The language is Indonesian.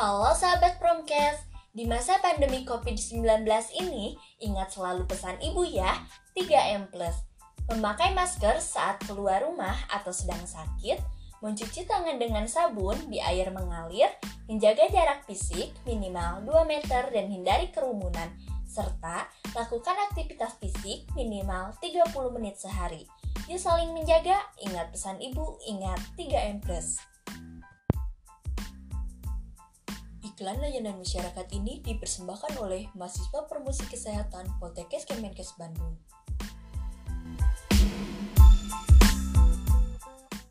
Halo sahabat Promkes, di masa pandemi COVID-19 ini, ingat selalu pesan ibu ya, 3M+. Memakai masker saat keluar rumah atau sedang sakit, mencuci tangan dengan sabun di air mengalir, menjaga jarak fisik minimal 2 meter dan hindari kerumunan, serta lakukan aktivitas fisik minimal 30 menit sehari. Yuk saling menjaga, ingat pesan ibu, ingat 3M+. Iklan layanan masyarakat ini dipersembahkan oleh mahasiswa promosi kesehatan Poltekkes Kemenkes Bandung.